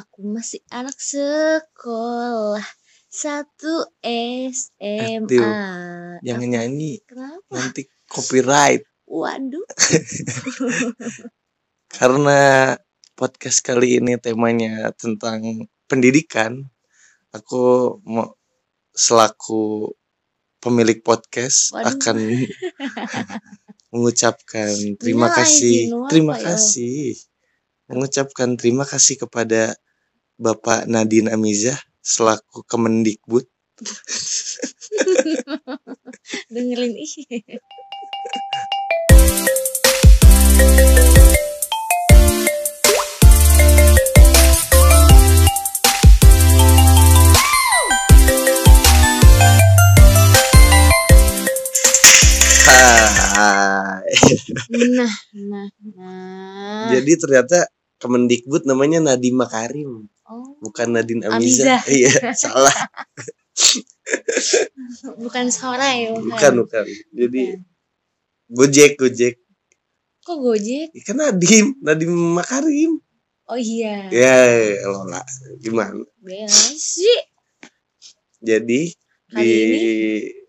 Aku masih anak sekolah satu SMA. Aduh, Jangan nyanyi, Kenapa? nanti copyright. Waduh. Karena podcast kali ini temanya tentang pendidikan, aku mau selaku pemilik podcast Waduh. akan mengucapkan terima kasih, terima faizin. kasih, mengucapkan terima kasih kepada Bapak Nadine Amizah selaku Kemendikbud. Dengerin ih. Nah, nah, nah. Jadi ternyata Kemendikbud namanya Nadiem Makarim, oh, bukan Nadine Amizah. Amizah. Iya, salah. bukan suara ya, Bukan, bukan. Jadi Bukan. Gojek, Gojek. Kok Gojek? Kan Nadiem, Nadiem Makarim. Oh iya. Ya, Lola. Gimana? Bela sih. Jadi Kali di pod-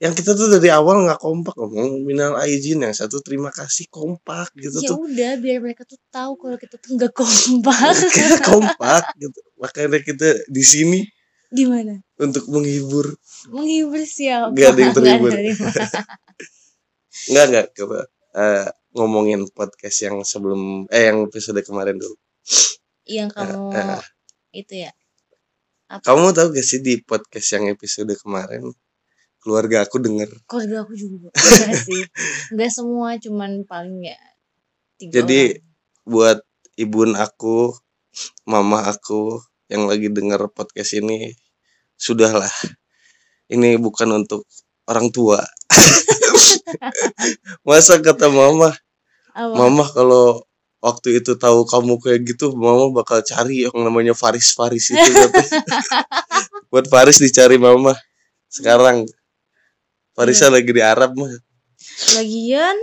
yang kita tuh dari awal nggak kompak ngomong minal aijin yang satu terima kasih kompak gitu Ya tuh udah biar mereka tuh tahu kalau kita tuh nggak kompak. kita kompak gitu makanya kita di sini Gimana? untuk menghibur Menghibur siapa? Nggak ada yang terhibur. Nggak nggak coba eh, ngomongin podcast yang sebelum eh yang episode kemarin dulu Yang kamu Eh, eh. itu ya. Apa? kamu tahu gak sih di podcast yang episode kemarin keluarga aku denger Keluarga aku juga. Enggak sih. Enggak semua, cuman paling ya tiga Jadi orang. buat ibun aku, mama aku yang lagi denger podcast ini, sudahlah. Ini bukan untuk orang tua. Masa kata mama, Apa? mama kalau waktu itu tahu kamu kayak gitu, mama bakal cari yang namanya Faris Faris itu. buat Faris dicari mama. Sekarang Farisnya lagi di Arab mah. Lagian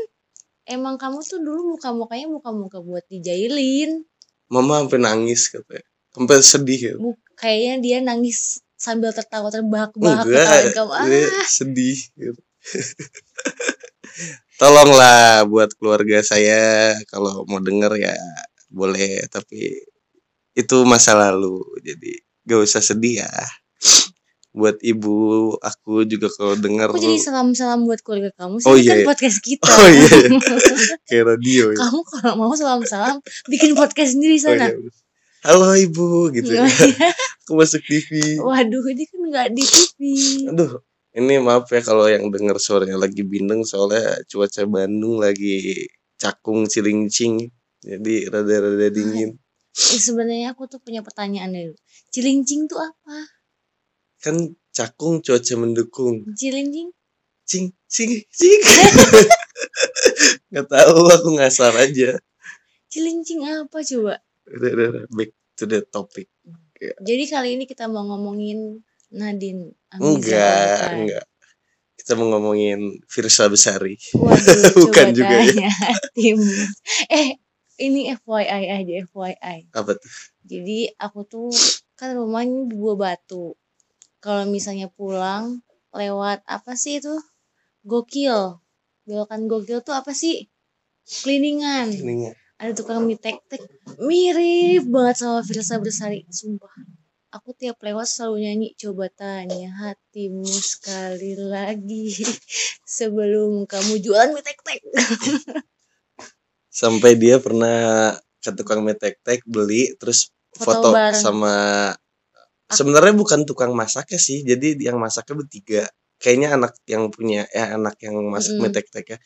emang kamu tuh dulu muka-mukanya muka-muka buat dijailin. Mama sampai nangis katanya. Sampai sedih ya. Kayaknya dia nangis sambil tertawa terbahak-bahak ketawain kamu. Ah, sedih gitu. Tolonglah buat keluarga saya kalau mau denger ya boleh tapi itu masa lalu jadi gak usah sedih ya. Buat ibu aku juga kalau denger aku jadi salam-salam buat keluarga kamu sih. Oh, Ini iya, kan iya. podcast kita. Oh iya, iya. kayak radio ya. kamu kalau mau salam-salam bikin podcast sendiri Oh, sana. iya. Halo ibu gitu. ya. Aku masuk TV. Waduh, ini kan nggak di TV. Aduh, ini maaf ya kalau yang denger suaranya lagi bindeng soalnya cuaca Bandung lagi cakung cilincing. Jadi rada-rada dingin. Eh, sebenarnya aku tuh punya pertanyaan dulu. Cilincing tuh apa? Kan cakung cuaca mendukung. Cilincing? Cing cing cing. Gak tahu aku ngasal aja. Cilincing apa coba? Udah, udah, udah. Back to the topic. Jadi kali ini kita mau ngomongin Nadine Amiza, Enggak, bukan? enggak. Kita mau ngomongin Firsa Besari. Waduh, Bukan juga ya. tim. Eh, ini FYI aja, FYI. Apa tuh? Jadi aku tuh kan rumahnya di Buah Batu. Kalau misalnya pulang lewat apa sih itu? Gokil. Belokan gokil tuh apa sih? Cleaningan. Ada tukang mie tek-tek. Mirip banget sama Firsa Bersari. Sumpah. Aku tiap lewat selalu nyanyi Coba tanya hatimu sekali lagi Sebelum kamu jualan mie tek-tek sampai dia pernah ke tukang mie tek-tek beli terus Foto foto, bareng. sama sebenarnya bukan tukang masaknya sih jadi yang masaknya bertiga. Kayaknya anak yang punya ya anak yang masak Mm-mm. mie tek-tek ya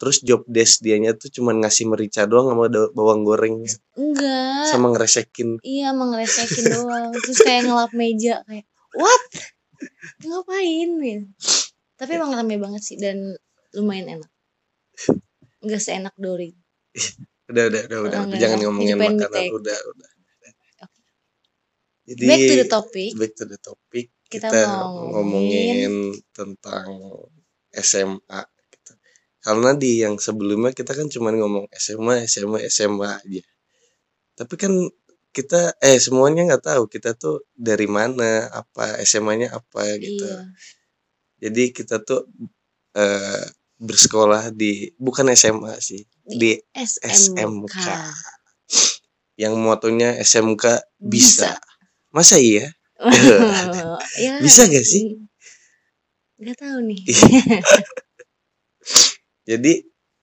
terus job desk dianya tuh cuman ngasih merica doang sama bawang goreng. Enggak. Sama ngeresekin. Iya mengresekin doang. Terus kayak ngelap meja Kayak what? Ngapain? Ya? Tapi emang rame banget sih Dan lumayan enak. Enggak seenak Dori udah udah udah udah, enggak, jangan ngomongin makanan. udah udah jadi Back to the topic back to the topic Kita kita, mau ngomongin tentang SMA gitu. Karena di yang sebelumnya kita kan cuma ngomong SMA, SMA, SMA aja. Tapi kan kita eh semuanya nggak tahu kita tuh dari mana apa SMA-nya apa gitu Iya. jadi kita tuh eh, bersekolah di bukan SMA sih di SMK. SMK. yang motonya SMK bisa, Bisa. Masa iya ya, Bisa gak sih? Gak tahu nih. jadi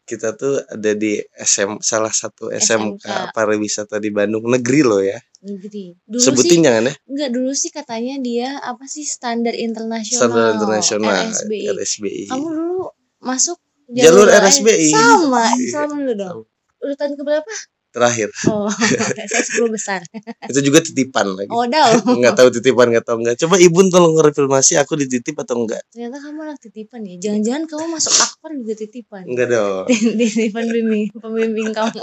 kita tuh ada di SM salah satu SMK, SMK. pariwisata di Bandung negeri loh ya Negeri. Dulu sebutin sih jangan ya enggak dulu sih katanya dia apa sih standar internasional. standar internasional RSBI. RSBI Kamu dulu masuk Jalur eh, RSBI. Sama, Iya. sama dulu dong. Urutan keberapa? Terakhir Oh, saya 10 besar. itu juga titipan lagi Oh, dah. nggak tahu titipan nggak tahu nggak coba ibu tolong konfirmasi aku dititip atau enggak Ternyata kamu anak titipan ya. Jangan-jangan kamu masuk akpar juga titipan. enggak dong titipan bimbing, pembimbing kamu.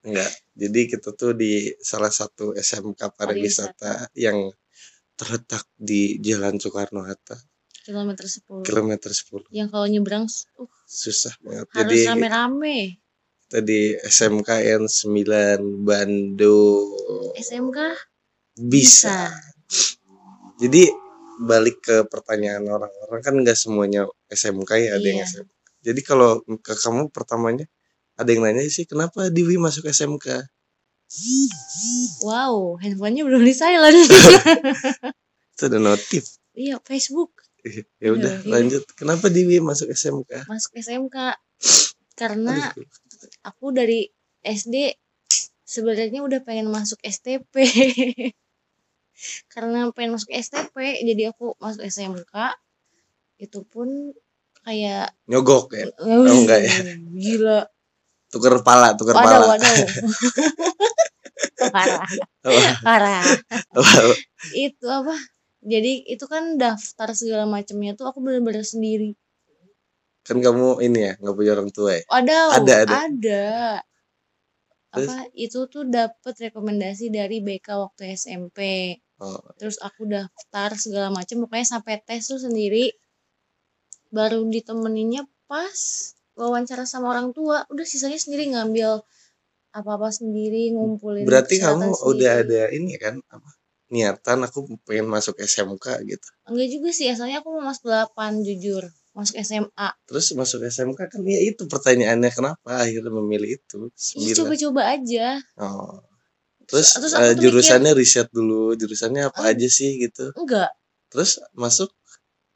enggak jadi kita tuh di salah satu SMK pariwisata yang terletak di Jalan Soekarno Hatta Kilometer 10. kilometer 10 Yang kalau nyebrang uh, susah banget harus jadi rame-rame. Tadi SMKN 9 Bandung SMK bisa. Jadi balik ke pertanyaan orang-orang kan nggak semuanya SMK ya ada yang Iya. SMK. Jadi kalau ke kamu pertamanya ada yang nanya sih kenapa Diwi masuk SMK? Wow, handphonenya belum di silent. Itu ada notif. iya, Facebook ya udah Iya, iya. lanjut. Kenapa Diwi masuk SMK? masuk SMK karena Aduh, aku dari SD sebenarnya udah pengen masuk STP. karena pengen masuk STP, jadi aku masuk SMK. Itu pun kayak nyogok ya. enggak ya? Gila. Tuker pala, tuker Waduh, pala. waduh. parah, parah. Itu apa? Jadi itu kan daftar segala macamnya tuh aku bener-bener sendiri. Kan kamu ini ya nggak punya orang tua ya? Ada, Ada, ada. ada. Terus? Apa itu tuh dapat rekomendasi dari BK waktu SMP. Oh, Terus aku daftar segala macam pokoknya sampai tes tuh sendiri. Baru ditemeninnya pas wawancara sama orang tua, udah sisanya sendiri ngambil apa-apa sendiri, ngumpulin berarti kamu udah sendiri. ada ini kan apa? Niatan aku pengen masuk SMK gitu. Enggak juga sih, asalnya aku mau masuk 8 jujur. Masuk SMA. Terus masuk SMK kan ya itu pertanyaannya kenapa akhirnya memilih itu? Sembilan. coba-coba aja. Oh. Terus, Terus aku tuh mikir- jurusannya riset dulu, jurusannya apa Oh. aja sih gitu. Enggak, Terus masuk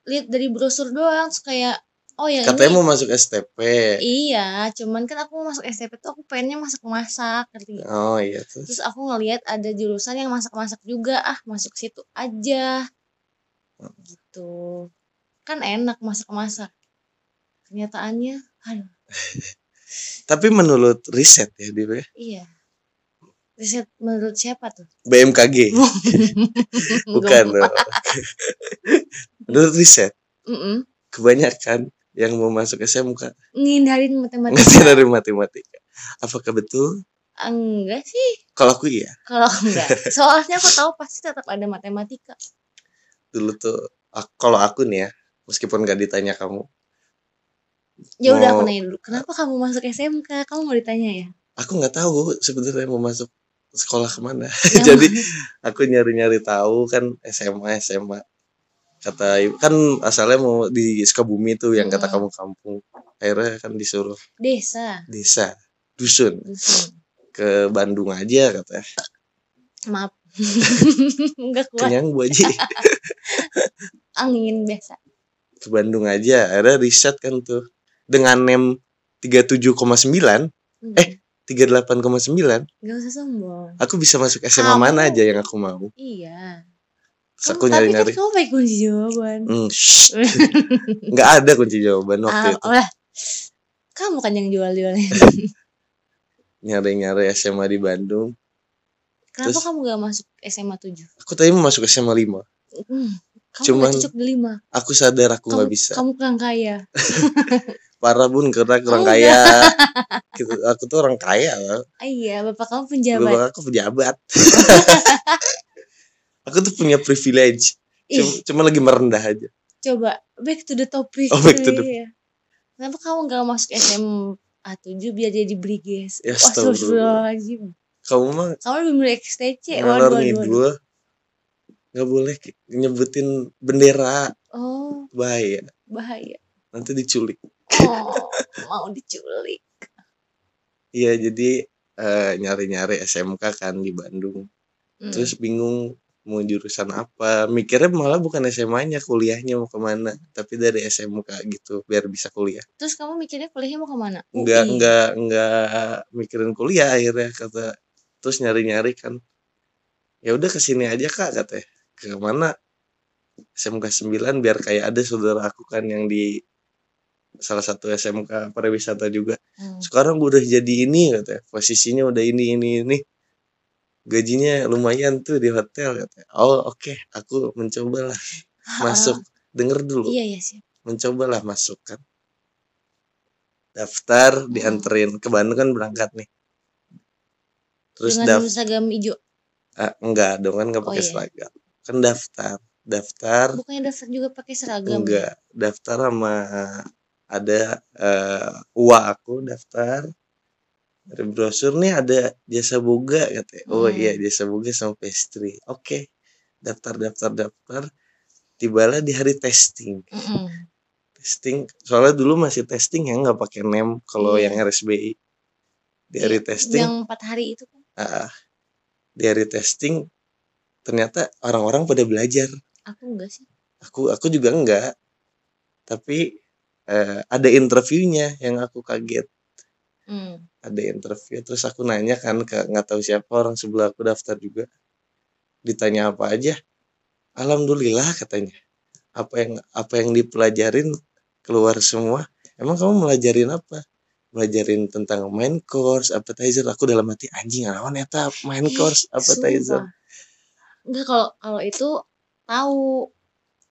lihat dari brosur doang terus kayak oh ya katanya ini mau masuk STP. iya cuman kan aku mau masuk STP tuh aku pengennya masak-masak ngerti nggak? Oh iya terus. terus aku ngelihat ada jurusan yang masak-masak juga ah masuk situ aja gitu kan enak masak-masak kenyataannya aduh Tapi menurut riset ya dia ya, iya riset menurut siapa tuh BMKG bukan. dong. menurut riset Mm-mm. kebanyakan yang mau masuk SMK ngindarin matematika ngerti dari matematika. Apakah betul? enggak sih Kalau aku iya. kalau enggak soalnya aku tahu pasti tetap ada matematika Dulu tuh kalau aku nih ya, meskipun gak ditanya kamu, ya udah Mau- aku nanya dulu kenapa kamu masuk SMK kamu mau ditanya ya? Aku nggak tahu sebenarnya mau masuk sekolah ke mana. Ya, Jadi aku nyari-nyari tahu kan SMA SMA kata ibu kan asalnya mau di Sukabumi tuh yang kata kamu kampung. Akhirnya kan disuruh desa. Desa dusun. Dusun. Ke Bandung aja katanya. Maaf. Nggak kuat. Kenyang bu Haji. Angin biasa ke Bandung aja akhirnya riset kan tuh. Dengan nem 37,9 Eh. 38,9 nggak usah sombong. aku bisa masuk SMA Kamu- mana aja yang aku mau. Iya. Terus aku Kamu- tapi nyari-nyari. tadi kamu pakai kunci jawaban. Hmm, nggak ada kunci jawaban waktu ah, itu. lah. kamu kan yang jual-jualnya nyari-nyari SMA di Bandung. Kenapa Terus- kamu gak masuk SMA 7 aku tadi mau masuk SMA 5 hmm, kamu Cuman- cocok aku sadar aku nggak bisa. kamu kurang kaya. Parah bun karena kurang Oh, kaya. Gitu, aku tuh orang kaya loh ah, iya bapak kamu penjabat. Aku pejabat aku tuh punya privilege. Cuma, cuma lagi merendah aja. Coba back to the topic Oh, back to the- Iya. kenapa kamu gak masuk SMA 7 biar jadi briges Ya. Astagfirullahaladzim. Kamu mah Kamu lebih milih XTC. Waduh, waduh, nggak boleh nyebutin bendera. Oh, bahaya. Bahaya. nanti diculik. Oh, mau diculik. iya jadi eh, nyari-nyari SMK kan di Bandung. Hmm. terus bingung mau jurusan apa. Mikirnya malah bukan SMA-nya kuliahnya mau ke mana. Tapi dari SMK gitu biar bisa kuliah. Terus kamu mikirnya kuliahnya mau ke mana? enggak UI. enggak enggak mikirin kuliah akhirnya kata. Terus nyari-nyari kan. Ya udah ke sini aja kak katanya ke mana SMK 9 biar kayak ada saudara aku kan yang di salah satu SMK pariwisata juga. Hmm. sekarang gue udah jadi ini katanya. Posisinya udah ini ini ini. Gajinya lumayan tuh di hotel katanya. Oh oke. Aku mencobalah masuk. Denger dulu. Iya, iya sih. mencobalah masuk kan. Daftar dianterin. Ke Bandung kan berangkat nih. Terus Dengan seragam hijau. enggak dong kan nggak Oh, pakai iya. seragam kan daftar daftar Bukannya daftar juga pakai seragam. enggak daftar sama ada eh uang aku daftar dari brosur nih ada jasa boga katanya oh Hmm. iya jasa boga sama pastry oke daftar daftar daftar tibalah di hari testing Mm-mm. testing soalnya dulu masih testing ya nggak pakai nem kalau Iya. yang RSBI di hari Iya, testing Yang empat hari itu kan. ah, di hari testing ternyata orang-orang pada belajar. Aku enggak sih. aku aku juga enggak. Tapi eh, ada interviewnya yang aku kaget. Hmm. ada interview terus aku nanya kan ke nggak tahu siapa orang sebelah aku daftar juga. Ditanya apa aja. Alhamdulillah katanya. Apa yang apa yang dipelajarin keluar semua? Emang kamu melajarin apa? Melajarin tentang main course appetizer? Aku dalam hati anjing lawan eta main Eh, course appetizer. Sumpah. Enggak kalau kalau itu tahu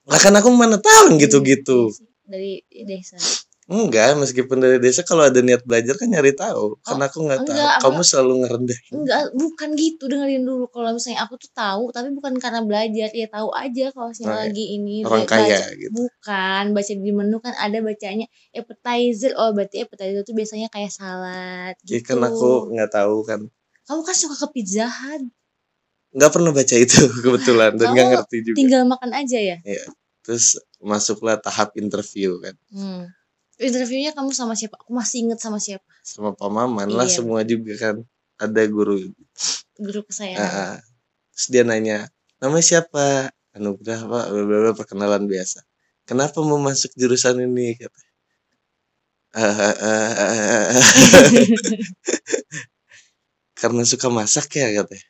lah kan aku mana tahu gitu-gitu Iya dari desa. enggak meskipun dari desa kalau ada niat belajar kan nyari tahu kan Oh, aku nggak tahu enggak, kamu selalu ngerendah Enggak, bukan gitu dengerin dulu. Kalau misalnya aku tuh tahu, tapi bukan karena belajar, ya tahu aja kalau misalnya Oh, iya. lagi ini orang baca- kaya gitu Bukan, baca di menu kan ada bacanya appetizer. Oh, berarti appetizer tuh biasanya kayak salad Ya gitu. kan aku nggak tahu kan Kamu kan suka ke pizza hut, nggak pernah baca itu kebetulan dan nggak Kamu ngerti juga tinggal makan aja ya. terus masuklah tahap interview kan Hmm. Interviewnya kamu sama siapa? Aku masih inget sama siapa? sama Pak Maman lah Iya. semua juga kan ada guru Guru kesayangan. ah. terus dia nanya nama siapa Anugrah Pak bla bla, perkenalan biasa kenapa mau masuk jurusan ini kata "Ah, ah, ah, ah, ah." karena suka masak ya katanya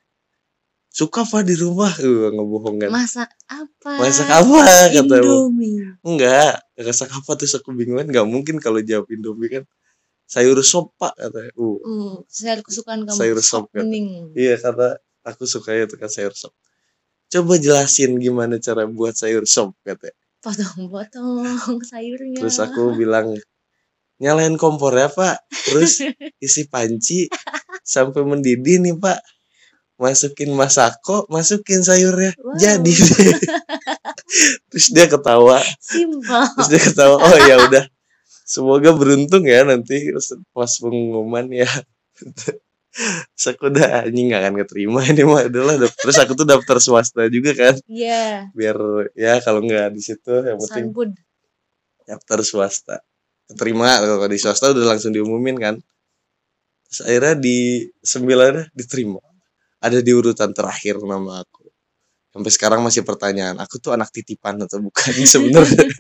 suka apa di rumah? Gue ngebohong kan. Masak apa? masak apa? Kata. Indomie. enggak. Masak apa terus aku bingung. Kan nggak mungkin kalau jawab Indomie kan. Sayur sop pak katanya uh. Hmm, sayur kesukaan kamu. Sayur sop, kata. iya kata aku suka itu kan sayur sop. Coba jelasin gimana cara buat sayur sop katanya Potong-potong sayurnya. terus aku bilang nyalain kompor ya pak. Terus isi panci sampai mendidih nih pak masukin masako masukin sayurnya. Wow. jadi. Terus dia ketawa. Simpel. terus dia ketawa oh ya udah. Semoga beruntung ya nanti pas pengumuman ya. Terus aku udah anjing gak akan keterima ini mah. Adalah terus aku tuh daftar swasta juga kan. Iya. biar ya kalau nggak di situ yang penting Sanbud. daftar swasta. Keterima kalau di swasta udah langsung diumumin kan. Terus akhirnya di sembilan diterima ada di urutan terakhir nama aku sampai sekarang masih pertanyaan aku tuh anak titipan atau bukan sebenarnya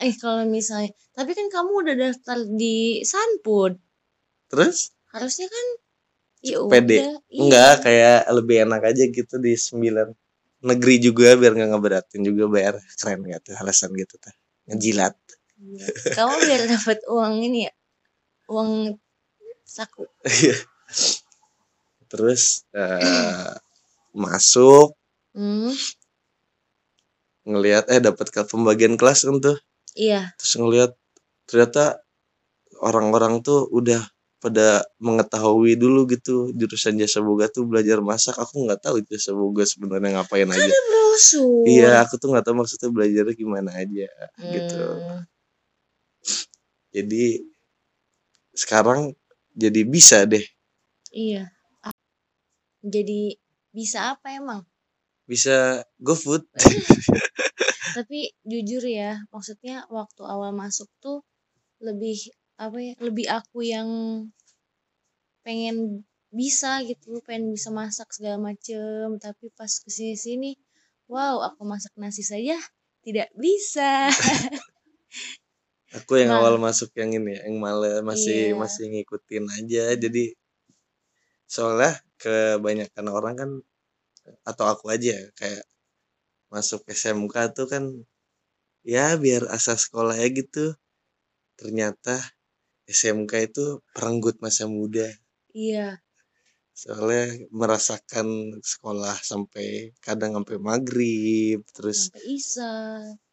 Eh kalau misalnya, tapi kan kamu udah daftar di Sanpud. terus Harusnya kan ya Pede. udah. iya. enggak kayak lebih enak aja gitu di sembilan negeri juga biar nggak ngeberatin juga bayar keren gak tuh alasan gitu tuh ngejilat Iya. Kamu biar dapat uang ini ya. Uang saku. Terus eh, masuk. Hmm, ngelihat eh dapat ke pembagian kelas kan tuh. Iya. terus ngelihat ternyata orang-orang tuh udah pada mengetahui dulu gitu jurusan jasa boga tuh belajar masak. Aku nggak tahu jasa boga sebenarnya ngapain aja. Brosur. iya aku tuh nggak tahu maksudnya belajarnya gimana aja gitu. Hmm, jadi sekarang jadi bisa deh. Iya. Jadi bisa apa emang? bisa GoFood Tapi jujur ya, maksudnya waktu awal masuk tuh lebih apa ya? Lebih aku yang pengen bisa gitu, pengen bisa masak segala macem. Tapi pas ke sini sini, wow, aku masak nasi saja tidak bisa. aku yang Nah. awal masuk yang ini ya, yang malah masih Iya. masih ngikutin aja jadi soalnya kebanyakan orang kan atau aku aja ya, kayak masuk SMK tuh kan ya biar asal sekolah ya gitu ternyata SMK itu perenggut masa muda Iya, soalnya merasakan sekolah sampai kadang sampai maghrib terus sampai isa.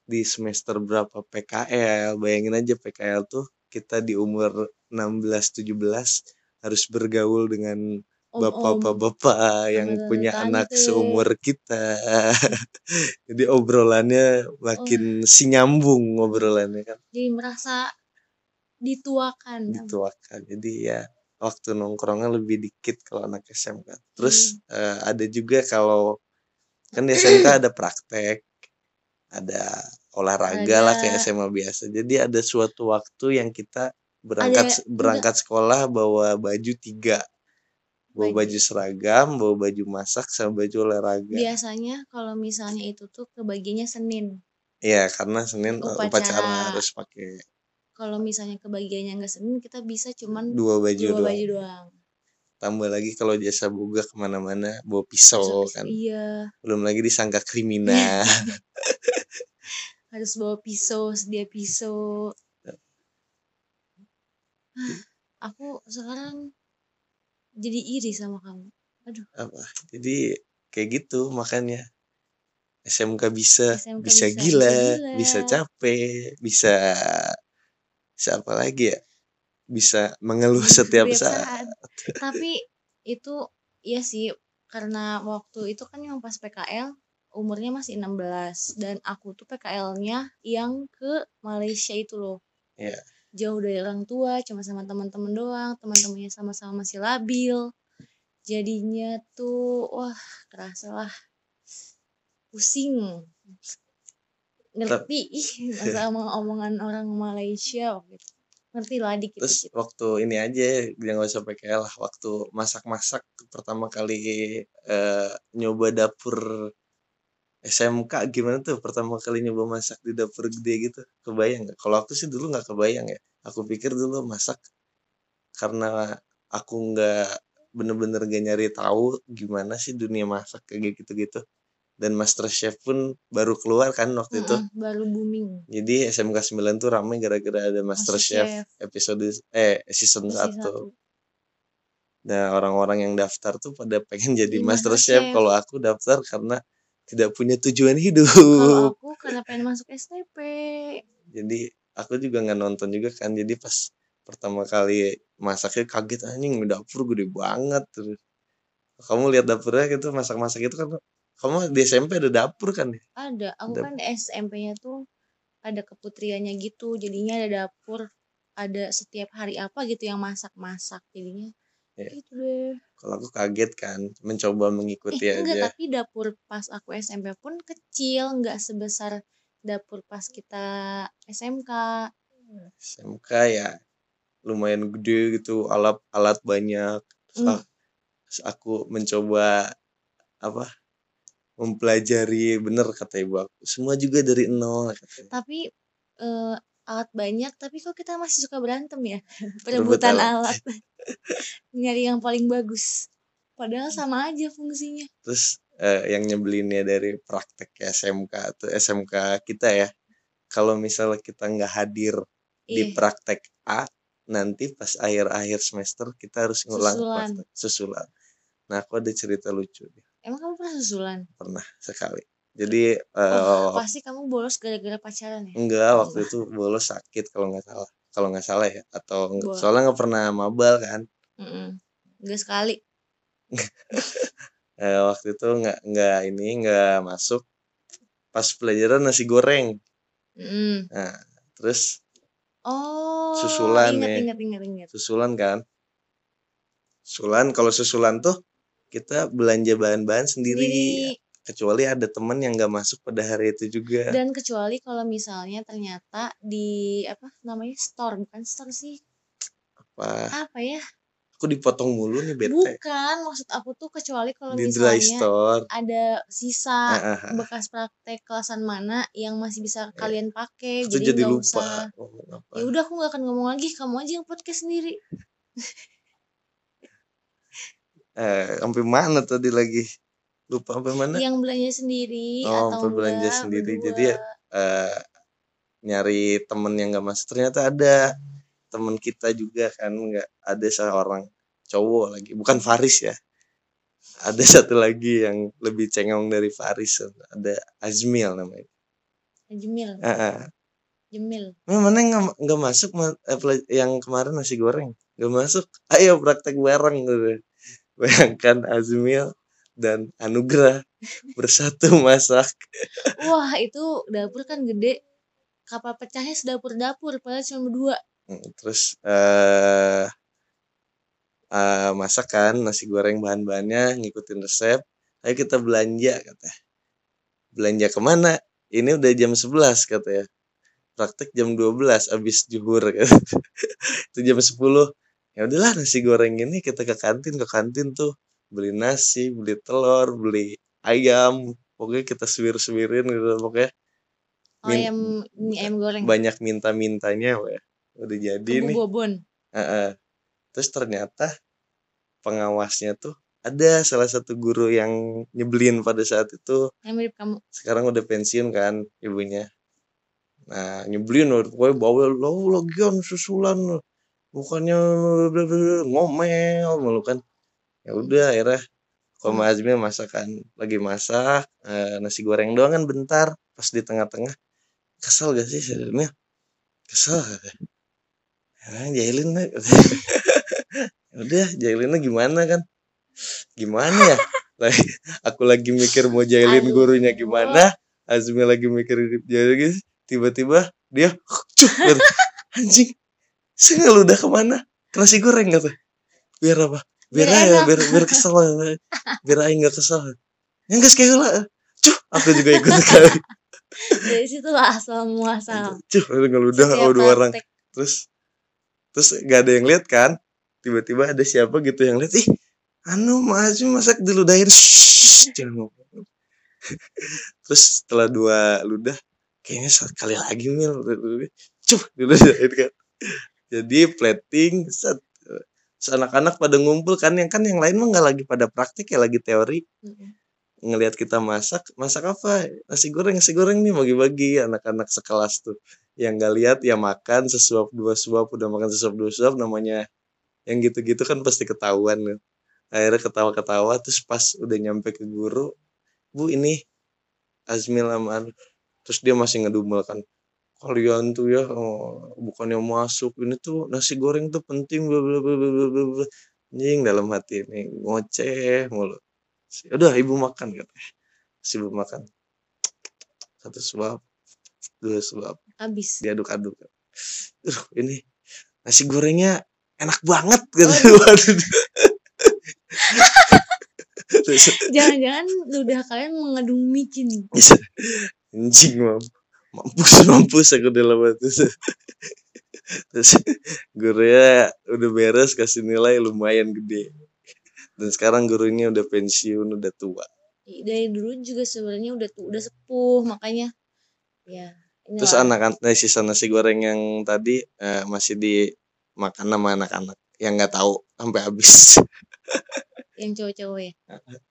di semester berapa PKL bayangin aja PKL tuh kita di umur 16-17 harus bergaul dengan. Bapak-bapak yang punya anak tante. seumur kita. Jadi obrolannya makin sinyambung obrolannya kan. Jadi merasa dituakan. dituakan. Jadi ya waktu nongkrongnya lebih dikit kalau anak SMK terus eh, ada juga kalau kan di SMK ada praktek ada olahraga lah kayak Ada. SMA biasa. Jadi ada suatu waktu yang kita berangkat Ada berangkat sekolah bawa baju tiga bawa Baju. seragam bawa baju masak sama baju olahraga Biasanya kalau misalnya itu tuh kebagiannya Senin. Iya karena Senin eh, Upacara. upacara harus pakai Kalau misalnya kebagiannya nggak Senin, kita bisa cuman dua baju dua doang baju doang. tambah lagi kalau jasa boga ke mana-mana bawa pisau Terus, kan Iya, belum lagi disangka kriminal harus bawa pisau, sedia pisau. Hah, Aku sekarang jadi iri sama kamu. apa jadi kayak gitu makanya SMK bisa SMK bisa, bisa, gila, bisa gila. bisa capek bisa bisa apa lagi ya bisa mengeluh setiap saat Tapi itu iya sih karena waktu itu kan yang pas PKL umurnya masih 16 dan aku tuh PKL-nya yang ke Malaysia itu loh. Iya. Jauh dari orang tua, cuma sama teman-teman doang, teman-temannya sama-sama masih labil. Jadinya tuh wah, kerasa lah pusing. Ngerti sama omongan orang Malaysia waktu itu. Ngerti lah dikit terus dikit. waktu ini aja dia nggak usah PKL lah waktu masak-masak pertama kali eh, nyoba dapur SMK gimana tuh pertama kali nyoba masak di dapur gede gitu kebayang nggak kalau aku sih dulu nggak kebayang ya aku pikir dulu masak karena aku nggak bener-bener gak nyari tahu gimana sih dunia masak kayak gitu-gitu dan Masterchef pun baru keluar kan waktu itu Mm-mm, baru booming. jadi SMK 9 tuh rame gara-gara ada Masterchef Masterchef. episode eh season Versi 1 satu. Nah, orang-orang yang daftar tuh pada pengen jadi Masterchef. Masterchef. Kalau aku daftar karena tidak punya tujuan Kalau hidup. aku karena pengen masuk STP. Jadi aku juga nggak nonton juga kan. Jadi pas pertama kali masaknya kaget anjing dapur gede banget terus. Kamu lihat dapurnya gitu masak-masak itu kan kamu di SMP ada dapur kan ya? Ada, aku Dap- kan di SMP-nya tuh ada keputriannya gitu. Jadinya ada dapur, ada setiap hari apa gitu yang masak-masak. Jadinya Gitu deh. Kalau aku kaget kan mencoba mengikuti Eh, enggak, aja. tapi dapur pas aku SMP pun kecil, enggak sebesar dapur pas kita SMK. SMK ya lumayan gede gitu alat alat banyak terus, Hmm. a- terus aku mencoba apa mempelajari bener kata ibu aku semua juga dari nol katanya. Tapi eh, alat banyak, tapi kok kita masih suka berantem ya? Perebutan alat. Nyari yang paling bagus. Padahal sama aja fungsinya. terus eh, yang nyebelinnya dari praktek SMK atau SMK kita ya kalau misalnya kita nggak hadir di Iya. praktek A nanti pas akhir-akhir semester kita harus ngulang Susulan. praktek susulan nah aku ada cerita lucu Emang kamu pernah susulan? pernah sekali jadi Oh, eh, pasti kamu bolos gara-gara pacaran ya? Enggak, waktu itu bolos sakit kalau nggak salah. Kalau nggak salah ya, atau enggak, Boleh. soalnya nggak pernah mabal kan. Enggak sekali. Eh, waktu itu nggak nggak ini nggak masuk. Pas pelajaran nasi goreng. Mm. Nah, terus Oh, Susulan ingat, nih. ingat, ingat, ingat. susulan kan. susulan kalau susulan tuh kita belanja bahan-bahan sendiri, sendiri kecuali ada temen yang nggak masuk pada hari itu juga. Dan kecuali kalau misalnya ternyata di apa namanya store bukan store sih. Apa? Apa ya? Aku dipotong mulu nih bete. Bukan maksud aku tuh kecuali kalau di dry misalnya store. ada sisa Ah, ah, ah. bekas praktek kelasan mana yang masih bisa kalian pakai jadi jadi lupa usah. ya udah aku nggak akan ngomong lagi. Kamu aja yang podcast sendiri. Eh sampai mana tadi lagi lupa sampai mana? Yang belanja sendiri Oh, atau belanja sendiri. berdua. Jadi eh nyari temen yang gak masuk. Ternyata ada temen kita juga kan nggak ada seorang cowok lagi. Bukan Faris ya. Ada satu lagi yang lebih cengong dari Faris. Ada Azmil namanya. Jemil Ah, ah. Jemil mana yang nggak masuk Ma- eh, yang kemarin nasi goreng? Nggak masuk. Ayo praktek bareng gitu. Bayangkan Azmil dan Anugrah bersatu masak. Wah itu dapur kan gede. Kapal pecahnya sedapur dapur padahal cuma berdua. Mm, terus eh eh, masak kan nasi goreng bahan-bahannya ngikutin resep. Ayo kita belanja kata belanja ke mana? Ini udah jam 11 kata ya praktek jam 12 abis juhur kata. itu jam 10 ya udahlah nasi goreng ini kita ke kantin ke kantin tuh beli nasi beli telur beli ayam pokoknya kita suwir-suwirin gitu pokoknya oh Min- ayam ayam goreng banyak minta-mintanya ya udah jadi kebu nih bobon Heeh. Terus ternyata pengawasnya tuh ada salah satu guru yang nyebelin pada saat itu. yang mirip kamu Sekarang udah pensiun kan ibunya. Nah nyebelin loh, pokoknya bawel lo lagian susulan. Bukannya ngomel mulu kan. Ya udah akhirnya kalau Mas Azmi masak kan lagi masak eh, nasi goreng doang kan bentar pas di tengah-tengah. Kesel gak sih sebenarnya kesel kata ya, jahilin lah Ya udah jahilinnya gimana kan? Gimana ya? Lagi aku lagi mikir mau jahilin gurunya gimana? Azmi lagi mikir jahilin gitu tiba-tiba dia cuk anjing saya lu udah ke mana? Ke nasi goreng kata. Biar apa biar aja biar biar kesel biar aja nggak kesel. Yang gak sekali lah. Cuh aku juga ikut kali dari situ lah asal muasal. Cuh ngeludah Setiap dua orang. Terus terus gak ada yang lihat kan? Tiba-tiba ada siapa gitu yang lihat ih anu mas masak diludahin Shhh, jangan ngomong. Terus setelah dua ludah kayaknya sekali lagi mil. Cuh diludahin kan. Jadi plating set anak-anak pada ngumpul kan yang kan yang lain mah nggak lagi pada praktik ya lagi teori. Mm-mm. ngelihat kita masak masak apa? Nasi goreng nasi goreng nih bagi-bagi. Anak-anak sekelas tuh yang nggak lihat ya makan sesuap dua suap udah makan sesuap dua suap namanya yang gitu-gitu kan pasti ketahuan kan. Akhirnya ketawa-ketawa terus pas udah nyampe ke guru bu ini Azmil Anu." terus dia masih ngedumel kan kalian tuh ya oh, bukannya masuk. Ini tuh nasi goreng tuh penting bla bla bla bla bla bla bla." anjing dalam hati ini ngoceh mulu. Udah ibu makan katanya Terus ibu makan. Satu suap dua suap habis. Diaduk-aduk. Duh, ini nasi gorengnya enak banget gitu jangan-jangan ludah kalian mengandung micin anjing mam mampus mampus aku dalam hati. Terus gurunya udah beres kasih nilai lumayan gede. Dan sekarang gurunya udah pensiun udah tua. Dari dulu juga sebenarnya udah tuh udah sepuh makanya ya inilah. terus anak-anak nah, sisa nasi goreng yang tadi eh, masih dimakan sama anak-anak yang nggak tahu sampai habis. Yang cowok-cowok ya?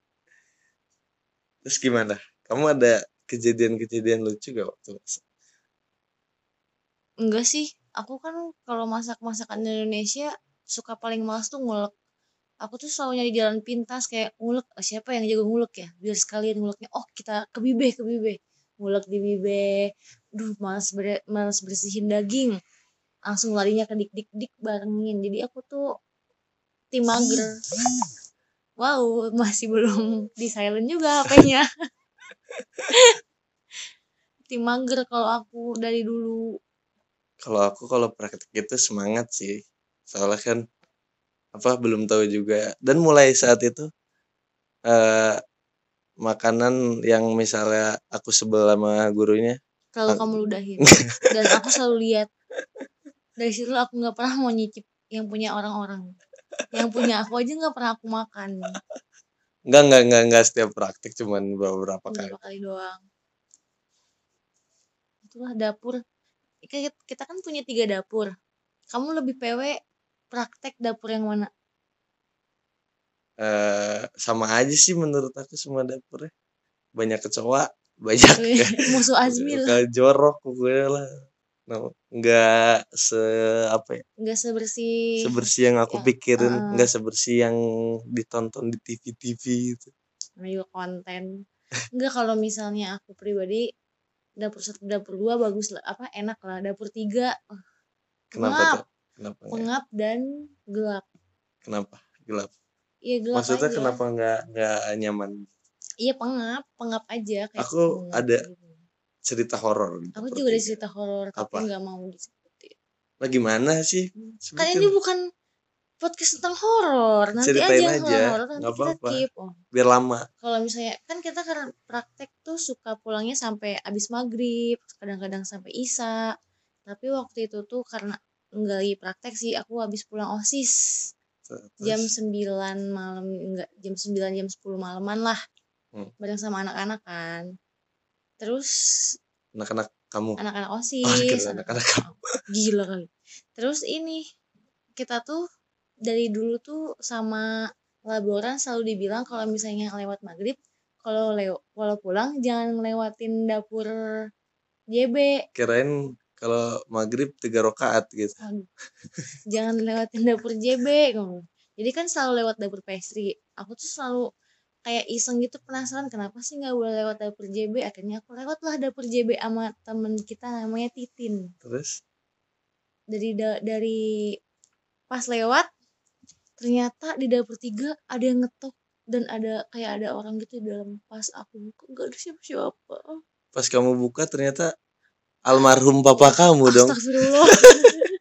Terus gimana? Kamu ada kejadian-kejadian lucu gak waktu masak? enggak sih. Aku kan kalau masak masakan Indonesia suka paling males tuh ngulek. Aku tuh selalu nyari jalan pintas kayak ngulek "Oh, siapa yang jago ngulek ya? Biar sekalian nguleknya oh kita ke bibe ke bibe ngulek di bibe duh males ber males bersihin daging. Langsung larinya ke dik dik dik barengin. Jadi aku tuh tim mager. Wow masih belum di silent juga HP-nya tim mager kalau aku dari dulu. Kalau aku kalau praktek itu semangat sih. Soalnya kan apa belum tahu juga. Dan mulai saat itu eh makanan yang misalnya aku sebel sama gurunya kalau Ak- kamu ludahin. Dan aku selalu lihat. Dari situ aku nggak pernah mau nyicip yang punya orang-orang. Yang punya aku aja nggak pernah aku makan enggak enggak enggak enggak setiap praktik cuman beberapa kali. Beberapa kali doang. Itulah dapur. Kita, kan punya tiga dapur. Kamu lebih PW praktek dapur yang mana? Eh sama aja sih menurut aku semua dapurnya. Banyak kecoa banyak musuh Azmi lah jorok pokoknya lah nggak se apa ya nggak sebersih sebersih yang aku Ya, pikirin uh-uh. nggak sebersih yang ditonton di TV TV itu juga konten enggak kalau misalnya aku pribadi dapur satu dapur dua bagus lah apa enak lah dapur tiga kenapa Pengap. tuh kenapa nggak? pengap dan gelap kenapa gelap iya gelap maksudnya aja. kenapa nggak nggak nyaman iya pengap pengap aja kayak Aku pengap ada gitu. Cerita horor di aku juga ada cerita horor tapi Apa? nggak mau disebutin. Lah gimana sih? Kan ini bukan podcast tentang horor. Nanti Ceritain aja, aja, horor nanti nggak kita keep oh. Biar lama. Kalau misalnya kan kita karena praktek tuh suka pulangnya sampai abis maghrib kadang-kadang sampai isya. Tapi waktu itu tuh karena enggak lagi praktek sih aku habis pulang osis. Terus, jam 9 malam enggak jam 9 jam 10 malaman lah. Hmm. bareng sama anak-anak kan terus anak-anak kamu. anak-anak oh osis anak- anak-anak kamu. Gila kali. Terus ini kita tuh dari dulu tuh sama laboran selalu dibilang kalau misalnya lewat maghrib kalau lew kalau pulang jangan ngelewatin dapur JB kirain kalau maghrib tiga rakaat gitu. Aduh. jangan lewatin dapur JB jadi kan selalu lewat dapur pastry aku tuh selalu kayak iseng gitu penasaran kenapa sih nggak boleh lewat dapur JB akhirnya aku lewatlah dapur JB sama temen kita namanya Titin. Terus? Dari da- dari pas lewat ternyata di dapur tiga ada yang ngetok dan ada kayak ada orang gitu di dalam. Pas aku buka nggak ada siapa siapa pas kamu buka ternyata almarhum papa kamu dong. Astagfirullah